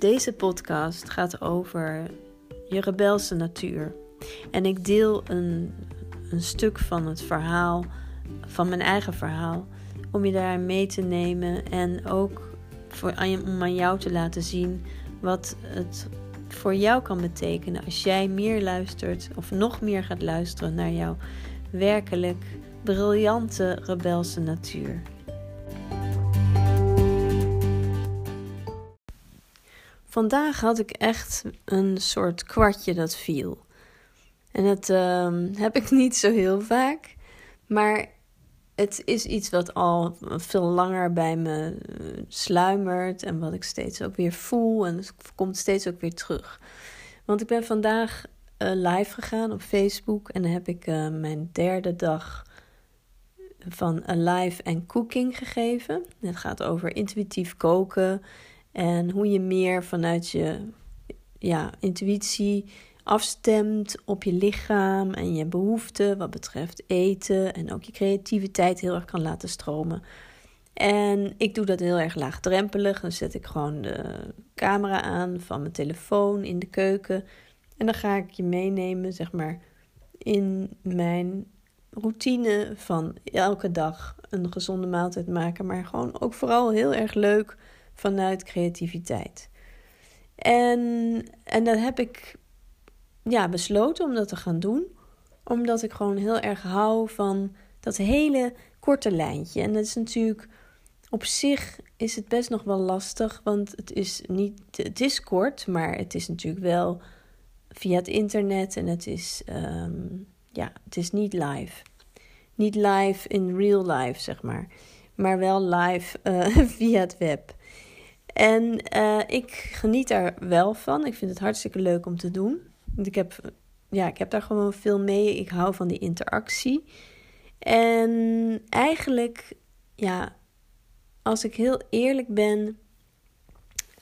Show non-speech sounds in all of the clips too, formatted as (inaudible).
Deze podcast gaat over je rebelse natuur. En ik deel een, een stuk van het verhaal, van mijn eigen verhaal, om je daar mee te nemen en ook voor, om aan jou te laten zien wat het voor jou kan betekenen als jij meer luistert of nog meer gaat luisteren naar jouw werkelijk briljante rebelse natuur. Vandaag had ik echt een soort kwartje dat viel. En dat uh, heb ik niet zo heel vaak. Maar het is iets wat al veel langer bij me eh, sluimert. En wat ik steeds ook weer voel. En het komt steeds ook weer terug. Want ik ben vandaag uh, live gegaan op Facebook. En dan heb ik uh, mijn derde dag van Alive and Cooking gegeven. Het gaat over intuïtief koken. En hoe je meer vanuit je ja, intuïtie afstemt op je lichaam en je behoeften wat betreft eten en ook je creativiteit heel erg kan laten stromen. En ik doe dat heel erg laagdrempelig. Dan zet ik gewoon de camera aan van mijn telefoon in de keuken. En dan ga ik je meenemen, zeg maar, in mijn routine van elke dag een gezonde maaltijd maken. Maar gewoon ook vooral heel erg leuk vanuit creativiteit. En, en dat heb ik ja, besloten om dat te gaan doen. Omdat ik gewoon heel erg hou van dat hele korte lijntje. En dat is natuurlijk op zich is het best nog wel lastig. Want het is niet. Het is kort, maar het is natuurlijk wel via het internet. En het is. Ehm, ja, het is niet live. Niet live in real life, zeg maar. Maar wel live uh, (laughs) via het web. En uh, ik geniet daar wel van. Ik vind het hartstikke leuk om te doen. Want ik heb, ja, ik heb daar gewoon veel mee. Ik hou van die interactie. En eigenlijk, ja, als ik heel eerlijk ben,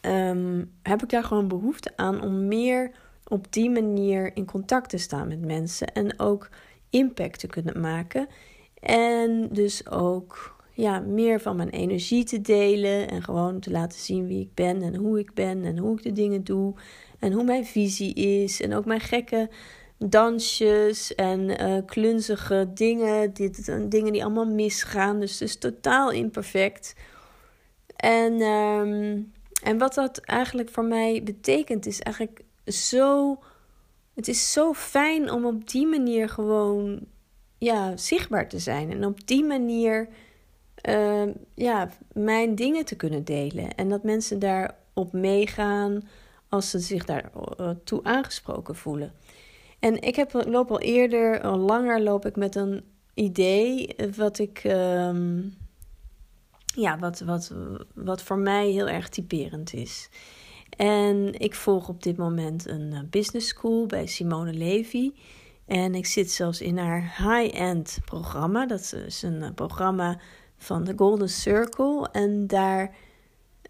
um, heb ik daar gewoon behoefte aan om meer op die manier in contact te staan met mensen. En ook impact te kunnen maken. En dus ook ja, meer van mijn energie te delen en gewoon te laten zien wie ik ben en hoe ik ben en hoe ik de dingen doe en hoe mijn visie is en ook mijn gekke dansjes en uh, klunzige dingen, dit, dingen die allemaal misgaan. Dus het is totaal imperfect. En, um, en wat dat eigenlijk voor mij betekent, is eigenlijk zo. Het is zo fijn om op die manier gewoon ja, zichtbaar te zijn. En op die manier uh, ja, mijn dingen te kunnen delen. En dat mensen daarop meegaan als ze zich daartoe eh, aangesproken voelen. En ik heb, loop al eerder, al langer loop ik met een idee wat ik. Uh, ja, wat, wat, wat voor mij heel erg typerend is. En ik volg op dit moment een eh, business school bij Simone Levy. En ik zit zelfs in haar high-end programma. Dat is een programma van de Golden Circle. En daar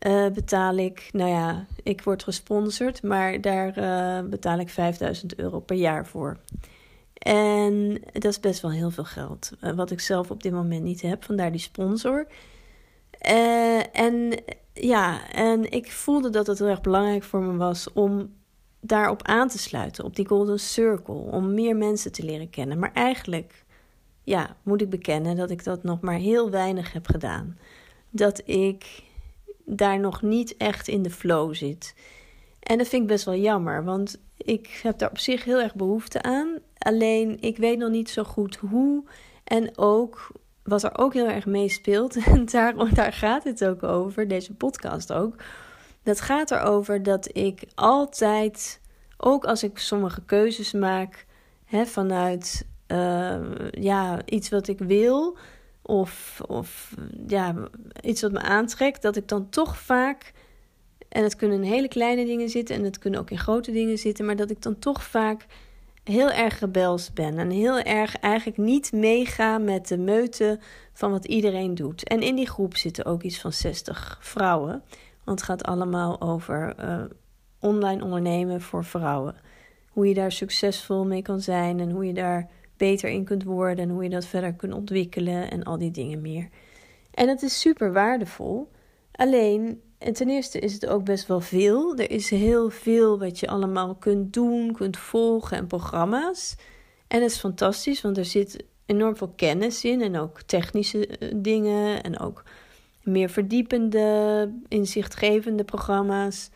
uh, betaal ik, nou ja, ik word gesponsord, maar daar uh, betaal ik 5000 euro per jaar voor. En dat is best wel heel veel geld, uh, wat ik zelf op dit moment niet heb, vandaar die sponsor. en ja, en ik voelde dat het heel erg belangrijk voor me was om daarop aan te sluiten, op die Golden Circle, om meer mensen te leren kennen. Maar eigenlijk ja, moet ik bekennen dat ik dat nog maar heel weinig heb gedaan. Dat ik daar nog niet echt in de flow zit. En dat vind ik best wel jammer, want ik heb daar op zich heel erg behoefte aan. Alleen ik weet nog niet zo goed hoe. En ook wat er ook heel erg meespeelt, (laughs) en daar, daar gaat het ook over, deze podcast ook. Dat gaat erover dat ik altijd, ook als ik sommige keuzes maak, hè, vanuit uh, ja, iets wat ik wil of, of ja, iets wat me aantrekt, dat ik dan toch vaak, en het kunnen hele kleine dingen zitten en het kunnen ook in grote dingen zitten, maar dat ik dan toch vaak heel erg rebels ben en heel erg eigenlijk niet meega met de meute van wat iedereen doet. En in die groep zitten ook iets van 60 vrouwen, want het gaat allemaal over uh, online ondernemen voor vrouwen. Hoe je daar succesvol mee kan zijn en hoe je daar beter in kunt worden en hoe je dat verder kunt ontwikkelen en al die dingen meer. En het is super waardevol. Alleen en ten eerste is het ook best wel veel. Er is heel veel wat je allemaal kunt doen, kunt volgen en programma's. En het is fantastisch, want er zit enorm veel kennis in en ook technische eh, dingen en ook meer verdiepende, inzichtgevende programma's.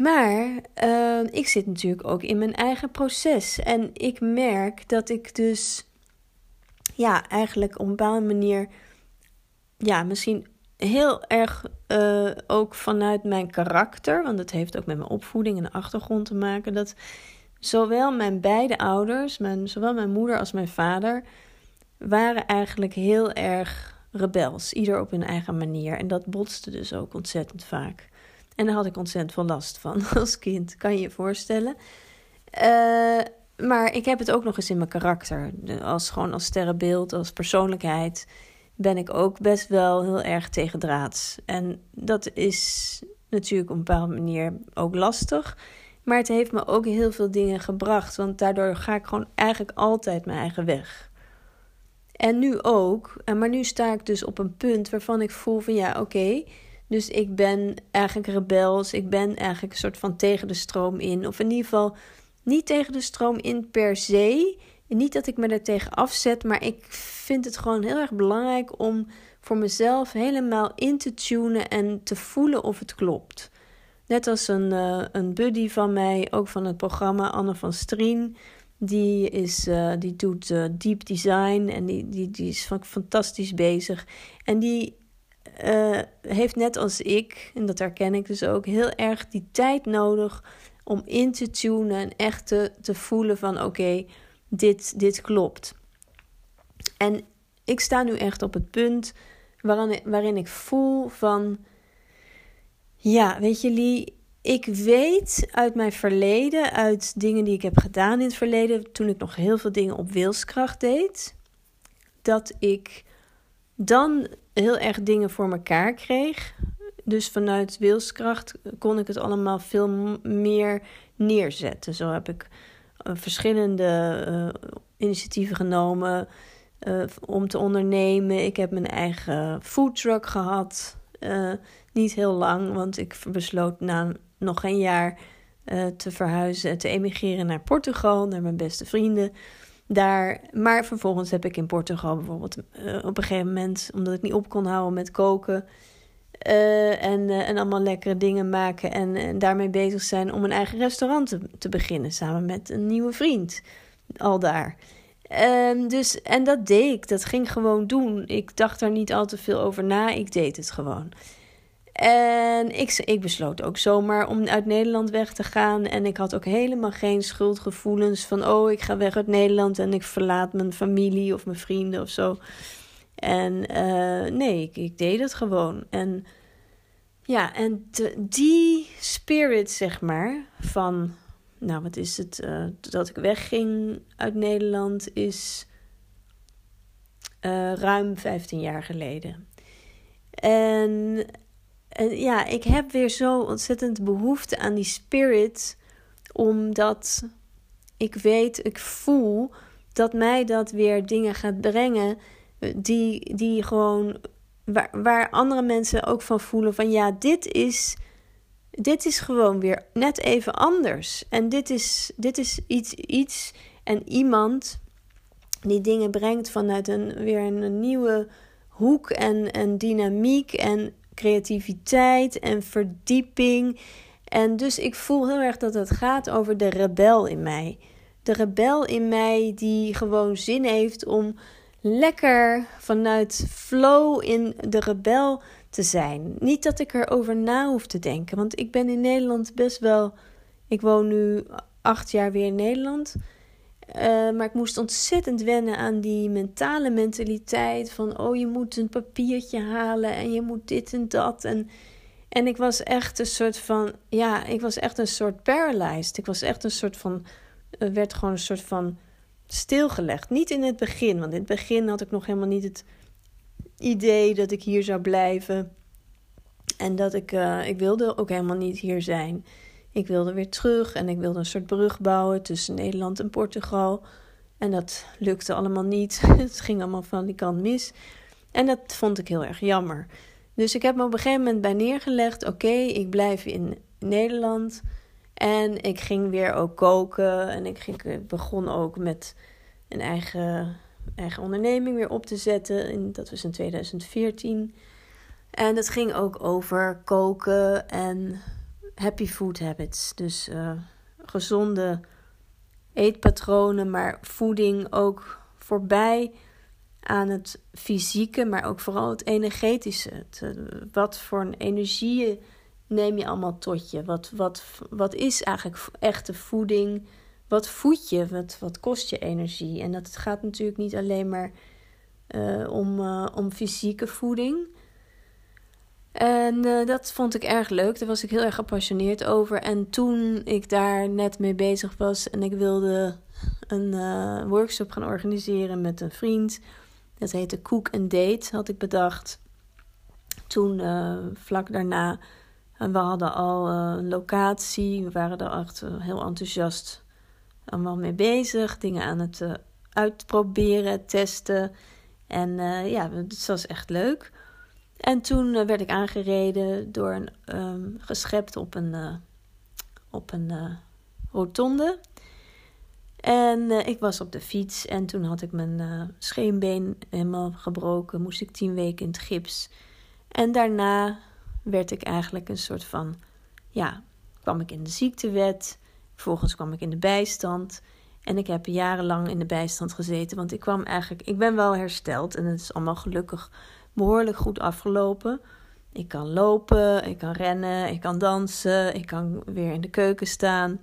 Maar uh, ik zit natuurlijk ook in mijn eigen proces. En ik merk dat ik dus, ja, eigenlijk op een bepaalde manier, ja, misschien heel erg uh, ook vanuit mijn karakter, want het heeft ook met mijn opvoeding en de achtergrond te maken, dat zowel mijn beide ouders, mijn, zowel mijn moeder als mijn vader, waren eigenlijk heel erg rebels. Ieder op hun eigen manier. En dat botste dus ook ontzettend vaak. En daar had ik ontzettend veel last van (laughs) als kind, kan je je voorstellen. Uh, maar ik heb het ook nog eens in mijn karakter. Als, gewoon als sterrenbeeld, als persoonlijkheid ben ik ook best wel heel erg tegendraads. En dat is natuurlijk op een bepaalde manier ook lastig. Maar het heeft me ook heel veel dingen gebracht. Want daardoor ga ik gewoon eigenlijk altijd mijn eigen weg. En nu ook. Maar nu sta ik dus op een punt waarvan ik voel van ja, oké. Dus ik ben eigenlijk rebels. Ik ben eigenlijk een soort van tegen de stroom in. Of in ieder geval niet tegen de stroom in per se. Niet dat ik me er tegen afzet, maar ik vind het gewoon heel erg belangrijk om voor mezelf helemaal in te tunen en te voelen of het klopt. Net als een, uh, een buddy van mij, ook van het programma, Anne van Strien. Die, is, uh, die doet uh, deep design en die, die, die is fantastisch bezig. En die heeft net als ik, en dat herken ik dus ook, heel erg die tijd nodig om in te tunen en echt te, te voelen van oké, dit, dit klopt. En ik sta nu echt op het punt waarin, waarin ik voel van, ja, weet je Lee, ik weet uit mijn verleden, uit dingen die ik heb gedaan in het verleden, toen ik nog heel veel dingen op wilskracht deed, dat ik dan heel erg dingen voor mekaar kreeg. Dus vanuit wilskracht kon ik het allemaal veel meer neerzetten. Zo heb ik uh, verschillende uh, initiatieven genomen uh, om te ondernemen. Ik heb mijn eigen foodtruck gehad. niet heel lang, want ik besloot na nog geen jaar te verhuizen, te emigreren naar Portugal, naar mijn beste vrienden. Daar, maar vervolgens heb ik in Portugal bijvoorbeeld op een gegeven moment, omdat ik niet op kon houden met koken, uh, en, uh, en allemaal lekkere dingen maken en, en, daarmee bezig zijn om een eigen restaurant te, te beginnen samen met een nieuwe vriend. Al daar. Um, dus, en dat deed ik, dat ging gewoon doen. Ik dacht er niet al te veel over na, ik deed het gewoon. En ik, ik besloot ook zomaar om uit Nederland weg te gaan. En ik had ook helemaal geen schuldgevoelens van: oh, ik ga weg uit Nederland en ik verlaat mijn familie of mijn vrienden of zo. En uh, nee, ik, deed het gewoon. En ja, en die spirit, zeg maar, van, nou wat is het, uh, dat ik wegging uit Nederland, is uh, ruim 15 jaar geleden. En, en ja, ik heb weer zo ontzettend behoefte aan die spirit, omdat ik weet, ik voel dat mij dat weer dingen gaat brengen die, die gewoon, waar, waar andere mensen ook van voelen van ja, dit is, dit is gewoon weer net even anders. En dit is, dit is iets, iets en iemand die dingen brengt vanuit een, weer een nieuwe hoek en, en dynamiek en creativiteit en verdieping. En dus ik voel heel erg dat het gaat over de rebel in mij. De rebel in mij die gewoon zin heeft om lekker vanuit flow in de rebel te zijn. Niet dat ik erover na hoef te denken, want ik ben in Nederland best wel. Ik woon nu acht jaar weer in Nederland. Uh, maar ik moest ontzettend wennen aan die mentale mentaliteit van oh je moet een papiertje halen en je moet dit en dat en en ik was echt een soort van ja ik was echt een soort paralyzed ik was echt een soort van er werd gewoon een soort van stilgelegd. Niet in het begin, want in het begin had ik nog helemaal niet het idee dat ik hier zou blijven. En dat ik, uh, ik wilde ook helemaal niet hier zijn. Ik wilde weer terug en ik wilde een soort brug bouwen tussen Nederland en Portugal. En dat lukte allemaal niet. (laughs) Het ging allemaal van die kant mis. En dat vond ik heel erg jammer. Dus ik heb me op een gegeven moment bij neergelegd: oké, ik blijf in Nederland. En ik ging weer ook koken. En ik, ging, begon ook met een eigen, eigen onderneming weer op te zetten. In, dat was in 2014. En dat ging ook over koken en happy food habits. Dus uh, gezonde eetpatronen, maar voeding ook voorbij aan het fysieke, maar ook vooral het energetische. Het, eh, wat voor een energie neem je allemaal tot je? Wat, wat, wat is eigenlijk echte voeding? Wat voed je? Wat, wat kost je energie? En dat gaat natuurlijk niet alleen maar uh, om, om fysieke voeding. En uh, dat vond ik erg leuk. Daar was ik heel erg gepassioneerd over. En toen ik daar net mee bezig was en ik wilde een workshop gaan organiseren met een vriend. Dat heette Cook and Date, had ik bedacht. Toen, vlak daarna, en we hadden al een locatie. We waren er echt heel enthousiast allemaal mee bezig. Dingen aan het uitproberen, testen. En ja, het was echt leuk. En toen uh, werd ik aangereden door een um, geschept op een, uh, op een uh, rotonde. En ik was op de fiets en toen had ik mijn scheenbeen helemaal gebroken. Moest ik tien weken in het gips. En daarna werd ik eigenlijk een soort van, ja, kwam ik in de ziektewet. Vervolgens kwam ik in de bijstand. En ik heb jarenlang in de bijstand gezeten, want ik kwam eigenlijk, ik ben wel hersteld en het is allemaal gelukkig behoorlijk goed afgelopen. Ik kan lopen, ik kan rennen, ik kan dansen, ik kan weer in de keuken staan.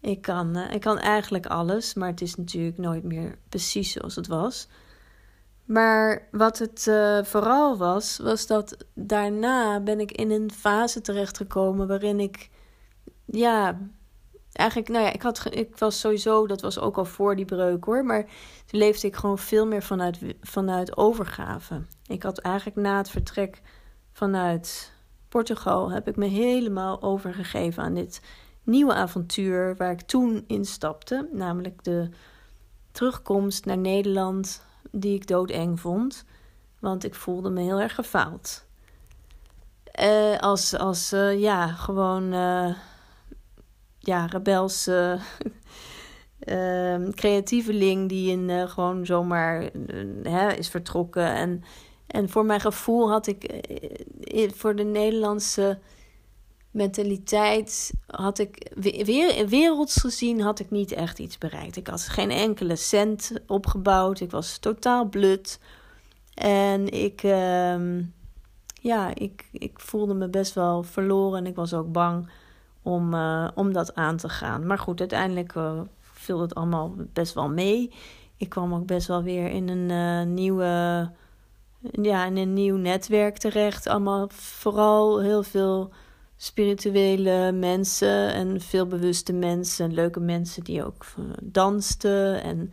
Ik kan, uh, ik kan eigenlijk alles, maar het is natuurlijk nooit meer precies zoals het was. Maar wat het uh, vooral was, was dat daarna ben ik in een fase terechtgekomen waarin ik, ja, eigenlijk, nou ja, ik, had, ik was sowieso, dat was ook al voor die breuk hoor, maar toen leefde ik gewoon veel meer vanuit, vanuit overgave. Ik had eigenlijk na het vertrek vanuit Portugal, heb ik me helemaal overgegeven aan dit nieuwe avontuur waar ik toen instapte, namelijk de terugkomst naar Nederland, die ik doodeng vond, want ik voelde me heel erg gefaald. Uh, als, als uh, ja, gewoon. Uh, ja, rebelse (laughs) uh, creatieveling die in, uh, gewoon zomaar uh, hè, is vertrokken. En, en voor mijn gevoel had ik, eh, voor de Nederlandse mentaliteit, had ik weer, werelds gezien, had ik niet echt iets bereikt. Ik had geen enkele cent opgebouwd. Ik was totaal blut. En ik, ehm, ja, ik, ik voelde me best wel verloren en ik was ook bang om, uh, om dat aan te gaan. Maar goed, uiteindelijk uh, viel het allemaal best wel mee. Ik kwam ook best wel weer in een uh, nieuwe, ja, in een nieuw netwerk terecht. Allemaal vooral heel veel spirituele mensen en veel bewuste mensen. Leuke mensen die ook dansten. En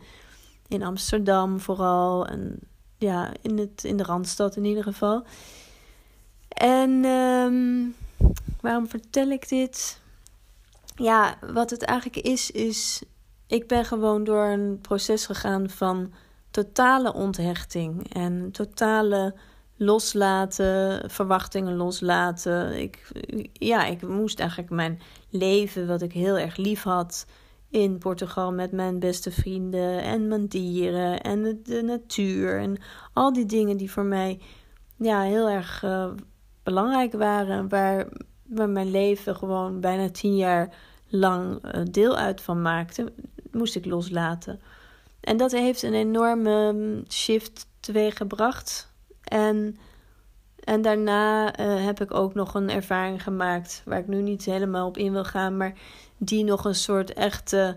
in Amsterdam vooral. En ja, in, het, in de Randstad in ieder geval. En um, waarom vertel ik dit? Ja, wat het eigenlijk is, is. Ik ben gewoon door een proces gegaan van totale onthechting en totale loslaten, verwachtingen loslaten. Ik, ja, ik moest eigenlijk mijn leven, wat ik heel erg lief had, in Portugal met mijn beste vrienden en mijn dieren en de, natuur en al die dingen die voor mij ja, heel erg uh, belangrijk waren, waar mijn leven gewoon bijna tien jaar lang eh, deel uit van maakte, moest ik loslaten. En dat heeft een enorme mm, shift teweeggebracht. En, en daarna uh, heb ik ook nog een ervaring gemaakt, waar ik nu niet helemaal op in wil gaan, maar die nog een soort echte,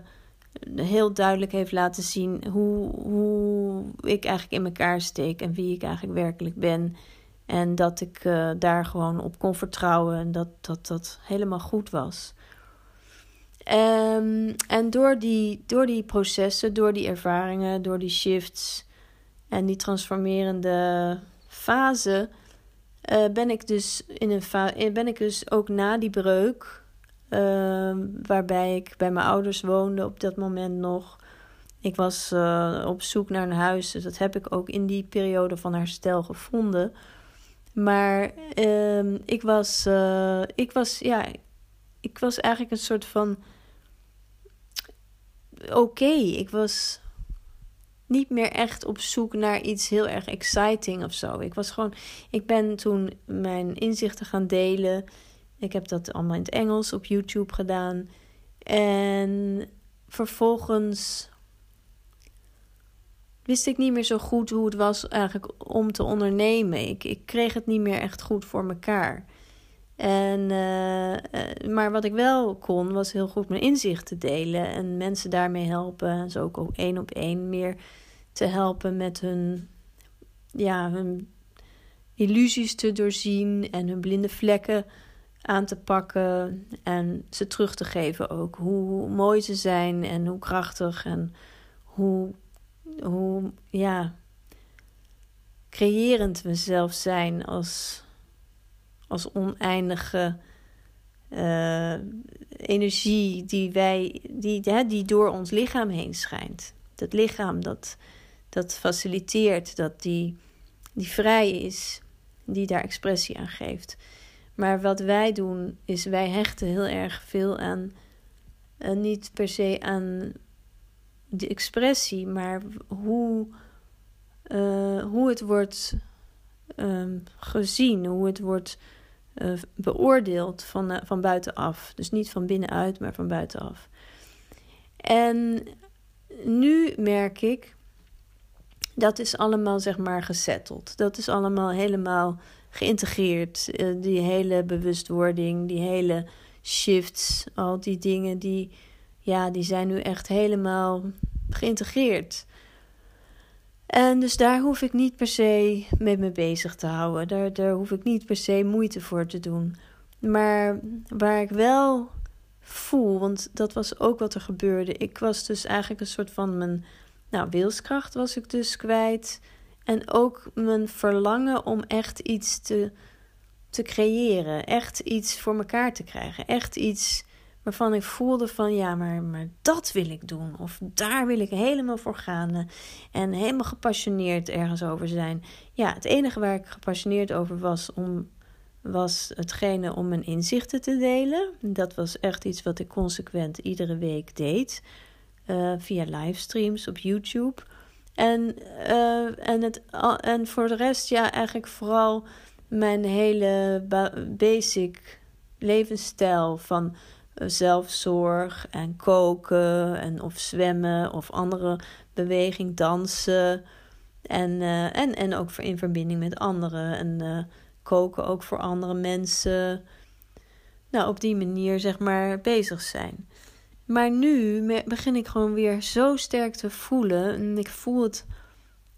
heel duidelijk heeft laten zien hoe, hoe ik eigenlijk in elkaar steek en wie ik eigenlijk werkelijk ben. En dat ik uh, daar gewoon op kon vertrouwen en dat dat, dat helemaal goed was. Um, en door die, door die processen, door die ervaringen, door die shifts en die transformerende fase, uh, ben ik dus in een eh, ben ik dus ook na die breuk, uh, waarbij ik bij mijn ouders woonde op dat moment nog. Ik was op zoek naar een huis, dus dat heb ik ook in die periode van herstel gevonden. Maar ehm, ik was, uh, ik was, ja, ik was eigenlijk een soort van oké. Ik was niet meer echt op zoek naar iets heel erg exciting of zo. Ik was gewoon, ik ben toen mijn inzichten gaan delen. Ik heb dat allemaal in het Engels op YouTube gedaan. En vervolgens wist ik niet meer zo goed hoe het was eigenlijk om te ondernemen. Ik, ik kreeg het niet meer echt goed voor mekaar. En, uh, maar wat ik wel kon, was heel goed mijn inzichten delen en mensen daarmee helpen. En zo ook één op één meer te helpen met hun, ja, hun illusies te doorzien en hun blinde vlekken aan te pakken en ze terug te geven ook. Hoe mooi ze zijn en hoe krachtig en hoe, hoe ja, creërend we zelf zijn als, als oneindige uh, energie die, wij, die, hè, die door ons lichaam heen schijnt. Dat lichaam dat, dat faciliteert, dat die, die vrij is, die daar expressie aan geeft. Maar wat wij doen, is wij hechten heel erg veel aan, uh, niet per se aan de expressie, maar hoe, uh, hoe het wordt um, gezien, hoe het wordt uh, beoordeeld van, van buitenaf. Dus niet van binnenuit, maar van buitenaf. En nu merk ik, dat is allemaal zeg maar gesetteld. Dat is allemaal helemaal geïntegreerd. Die hele bewustwording, die hele shifts, al die dingen die, ja, die zijn nu echt helemaal geïntegreerd. En dus daar hoef ik niet per se mee, mee bezig te houden. Daar, daar hoef ik niet per se moeite voor te doen. Maar waar ik wel voel, want dat was ook wat er gebeurde. Ik was dus eigenlijk een soort van mijn nou, wilskracht was ik dus kwijt. En ook mijn verlangen om echt iets te, te creëren. Echt iets voor elkaar te krijgen. Echt iets waarvan ik voelde van ja, maar, maar dat wil ik doen. Of daar wil ik helemaal voor gaan. En helemaal gepassioneerd ergens over zijn. Ja, het enige waar ik gepassioneerd over was om was hetgene om mijn inzichten te delen. Dat was echt iets wat ik consequent iedere week deed. Uh, via livestreams op YouTube. En, uh, en, het, en voor de rest, ja, eigenlijk vooral mijn hele basic levensstijl van eh, zelfzorg en koken en of zwemmen of andere beweging, dansen. En, uh, en, en ook in verbinding met anderen. En uh, koken ook voor andere mensen. Nou, op die manier zeg maar bezig zijn. Maar nu begin ik gewoon weer zo sterk te voelen. En ik voel het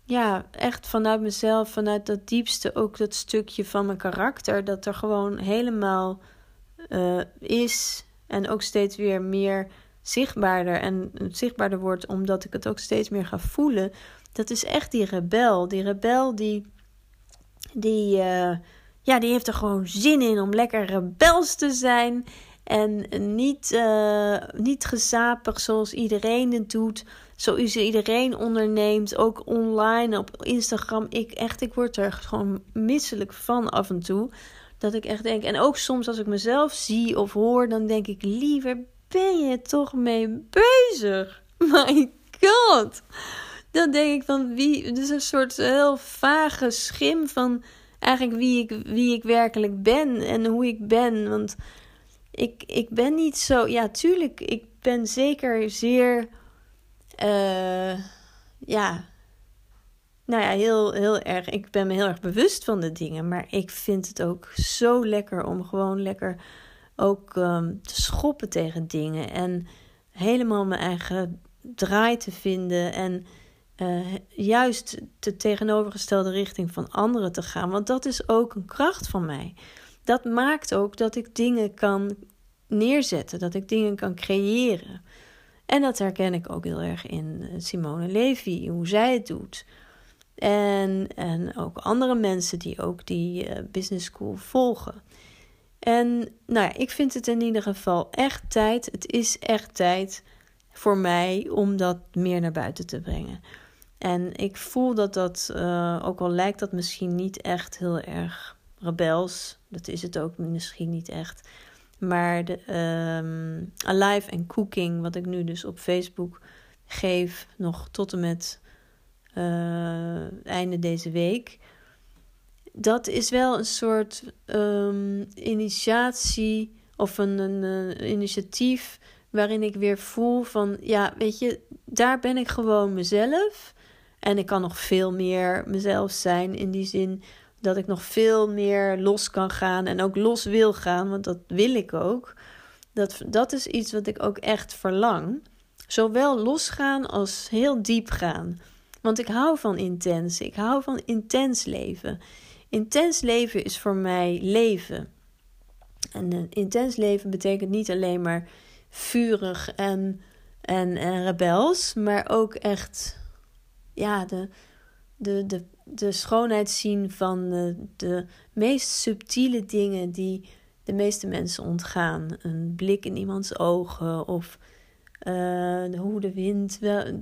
ja, echt vanuit mezelf, vanuit dat diepste, ook dat stukje van mijn karakter, dat er gewoon helemaal uh, is. En ook steeds weer meer zichtbaarder en zichtbaarder wordt, omdat ik het ook steeds meer ga voelen. Dat is echt die rebel. Die rebel die. die uh, ja, die heeft er gewoon zin in om lekker rebels te zijn. En niet, uh, niet gezapig zoals iedereen het doet. Zoals iedereen onderneemt. Ook online op Instagram. Ik echt, ik word er gewoon misselijk van af en toe. Dat ik echt denk. En ook soms als ik mezelf zie of hoor. Dan denk ik liever ben je toch mee bezig? (laughs) My god. Dan denk ik van wie. Is een soort heel vage schim van eigenlijk wie ik, wie ik werkelijk ben en hoe ik ben. Want ik, ik ben niet zo. Ja, tuurlijk, ik ben zeker zeer. Uh, ja. Nou ja, heel, heel erg. Ik ben me heel erg bewust van de dingen. Maar ik vind het ook zo lekker om gewoon lekker ook um, te schoppen tegen dingen. En helemaal mijn eigen draai te vinden. En uh, juist de tegenovergestelde richting van anderen te gaan. Want dat is ook een kracht van mij. Dat maakt ook dat ik dingen kan neerzetten, dat ik dingen kan creëren. En dat herken ik ook heel erg in eh, Simone Levy, hoe zij het doet. En, en ook andere mensen die ook die uh, business school volgen. En nou ja, ik vind het in ieder geval echt tijd. Het is echt tijd voor mij om dat meer naar buiten te brengen. En ik voel dat dat, uh, ook al lijkt dat misschien niet echt heel erg rebels. Dat is het ook misschien niet echt. Maar de, um, Alive and Cooking, wat ik nu dus op Facebook geef, nog tot en met einde deze week. Dat is wel een soort um, initiatie of een, een, een initiatief waarin ik weer voel van, ja, weet je, daar ben ik gewoon mezelf. En ik kan nog veel meer mezelf zijn in die zin dat ik nog veel meer los kan gaan en ook los wil gaan, want dat wil ik ook. Dat, dat is iets wat ik ook echt verlang. Zowel losgaan als heel diep gaan. Want ik hou van intens. Ik hou van intens leven. Intens leven is voor mij leven. En een intens leven betekent niet alleen maar vurig en, en, en rebels, maar ook echt ja, de, de, de, de schoonheid zien van de, de meest subtiele dingen die de meeste mensen ontgaan. Een blik in iemands ogen of uh, hoe de wind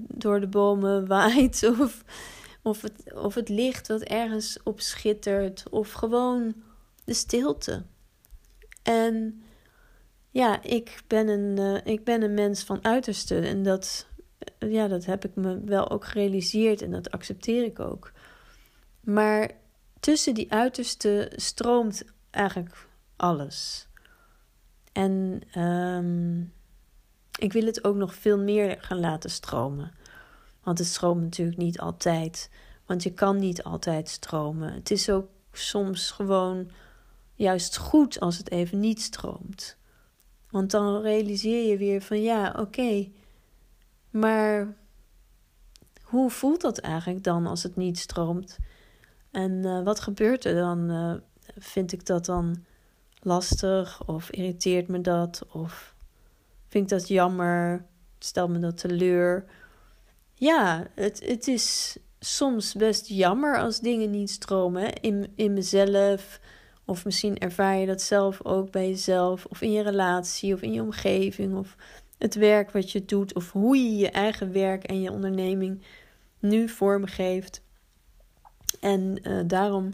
door de bomen (laughs) waait of, of, het, of het licht wat ergens op schittert of gewoon de stilte. En ja, ik ben een, uh, ik ben een mens van uiterste en dat, ja, dat heb ik me wel ook gerealiseerd en dat accepteer ik ook. Maar tussen die uiterste stroomt eigenlijk alles. En um, ik wil het ook nog veel meer gaan laten stromen. Want het stroomt natuurlijk niet altijd. Want je kan niet altijd stromen. Het is ook soms gewoon juist goed als het even niet stroomt. Want dan realiseer je weer van ja, oké. maar hoe voelt dat eigenlijk dan als het niet stroomt? En uh, wat gebeurt er dan? Uh, vind ik dat dan lastig of irriteert me dat? Of vind ik dat jammer? Stel me dat teleur? Ja, het, het is soms best jammer als dingen niet stromen in, in mezelf. Of misschien ervaar je dat zelf ook bij jezelf, of in je relatie, of in je omgeving, of het werk wat je doet, of hoe je je eigen werk en je onderneming nu vormgeeft. En uh, daarom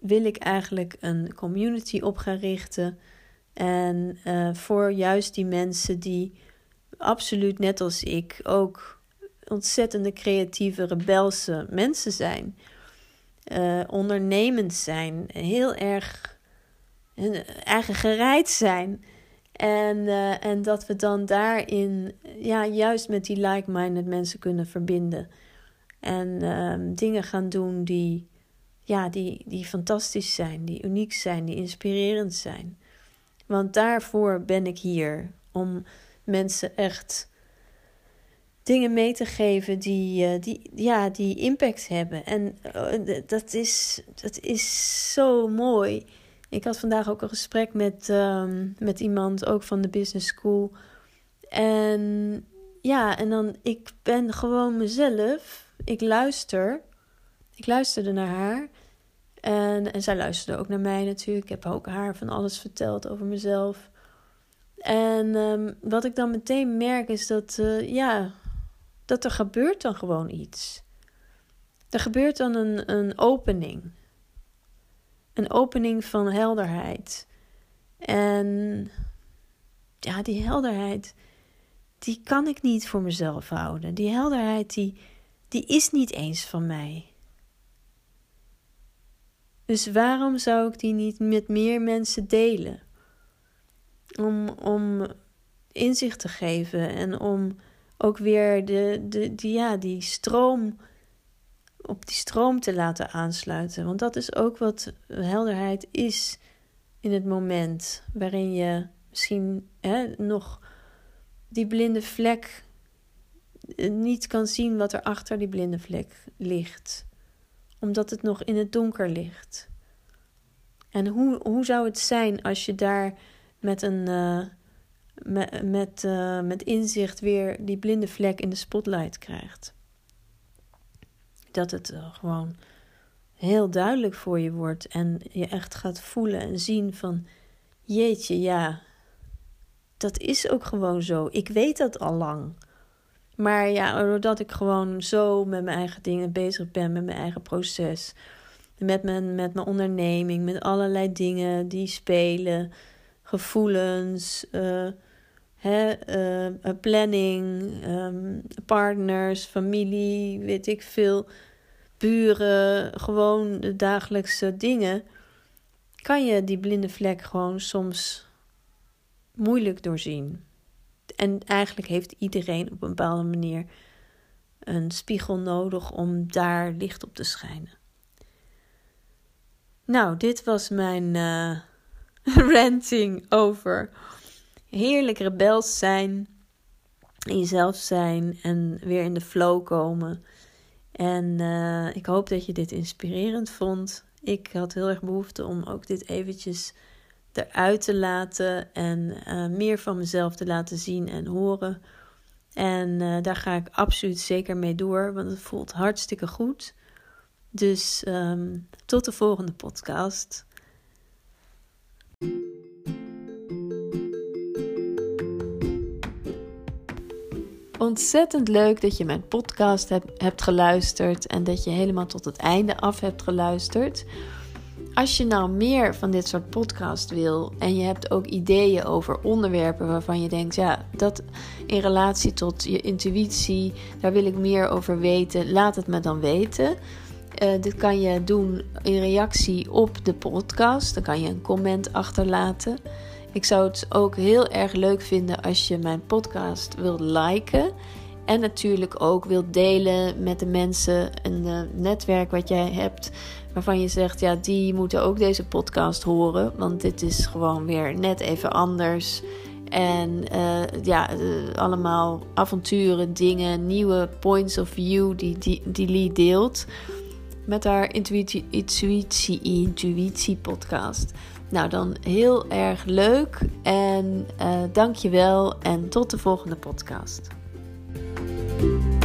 wil ik eigenlijk een community op gaan richten. En uh, voor juist die mensen die absoluut net als ik ook ontzettende creatieve, rebelse mensen zijn. Uh, ondernemend zijn, heel erg eigen gereid zijn. En, uh, en dat we dan daarin, ja, juist met die like-minded mensen kunnen verbinden. En uh, dingen gaan doen die, ja, die, die fantastisch zijn, die uniek zijn, die inspirerend zijn. Want daarvoor ben ik hier. Om mensen echt dingen mee te geven die, uh, die, ja, die impact hebben. En uh, dat, is, dat is zo mooi. Ik had vandaag ook een gesprek met, um, met iemand, ook van de business school. En ja, en dan, ik ben gewoon mezelf. Ik luister. Ik luisterde naar haar. En, en zij luisterde ook naar mij natuurlijk. Ik heb ook haar van alles verteld over mezelf. En um, wat ik dan meteen merk is dat, uh, ja, dat er gebeurt dan gewoon iets. Er gebeurt dan een, een opening. Een opening van helderheid. En ja, die helderheid, die kan ik niet voor mezelf houden. Die helderheid, die, die is niet eens van mij. Dus waarom zou ik die niet met meer mensen delen? Om, om inzicht te geven en om ook weer de, de, die, ja, die stroom op die stroom te laten aansluiten. Want dat is ook wat helderheid is in het moment waarin je misschien hè, nog die blinde vlek eh, niet kan zien wat er achter die blinde vlek ligt omdat het nog in het donker ligt. En hoe, hoe zou het zijn als je daar met een uh, met, met, uh, met inzicht weer die blinde vlek in de spotlight krijgt? Dat het uh, gewoon heel duidelijk voor je wordt en je echt gaat voelen en zien van jeetje, ja, dat is ook gewoon zo. Ik weet dat al lang. Maar ja, doordat ik gewoon zo met mijn eigen dingen bezig ben, met mijn eigen proces, Met mijn, met mijn onderneming, met allerlei dingen die spelen, gevoelens, uh, hè, uh, planning, um, partners, familie, weet ik veel, buren, gewoon de dagelijkse dingen. Kan je die blinde vlek gewoon soms moeilijk doorzien. En eigenlijk heeft iedereen op een bepaalde manier een spiegel nodig om daar licht op te schijnen. Nou, dit was mijn uh, (laughs) ranting over heerlijk rebels zijn, jezelf zijn en weer in de flow komen. En uh, ik hoop dat je dit inspirerend vond. Ik had heel erg behoefte om ook dit eventjes eruit te laten en uh, meer van mezelf te laten zien en horen. En uh, daar ga ik absoluut zeker mee door, want het voelt hartstikke goed. Dus um, tot de volgende podcast. Ontzettend leuk dat je mijn podcast hebt, hebt geluisterd en dat je helemaal tot het einde af hebt geluisterd. Als je nou meer van dit soort podcast wil en je hebt ook ideeën over onderwerpen waarvan je denkt, ja, dat in relatie tot je intuïtie, daar wil ik meer over weten, laat het me dan weten. Uh, dit kan je doen in reactie op de podcast. Dan kan je een comment achterlaten. Ik zou het ook heel erg leuk vinden als je mijn podcast wilt liken. En natuurlijk ook wilt delen met de mensen, een netwerk wat jij hebt waarvan je zegt, ja, die moeten ook deze podcast horen. Want dit is gewoon weer net even anders. En uh, ja, uh, allemaal avonturen, dingen, nieuwe points of view die, die, die Lee deelt. Met haar intuïtie, intuïtie, intuïtie podcast. Nou, dan heel erg leuk. En uh, dank je wel. En tot de volgende podcast. Música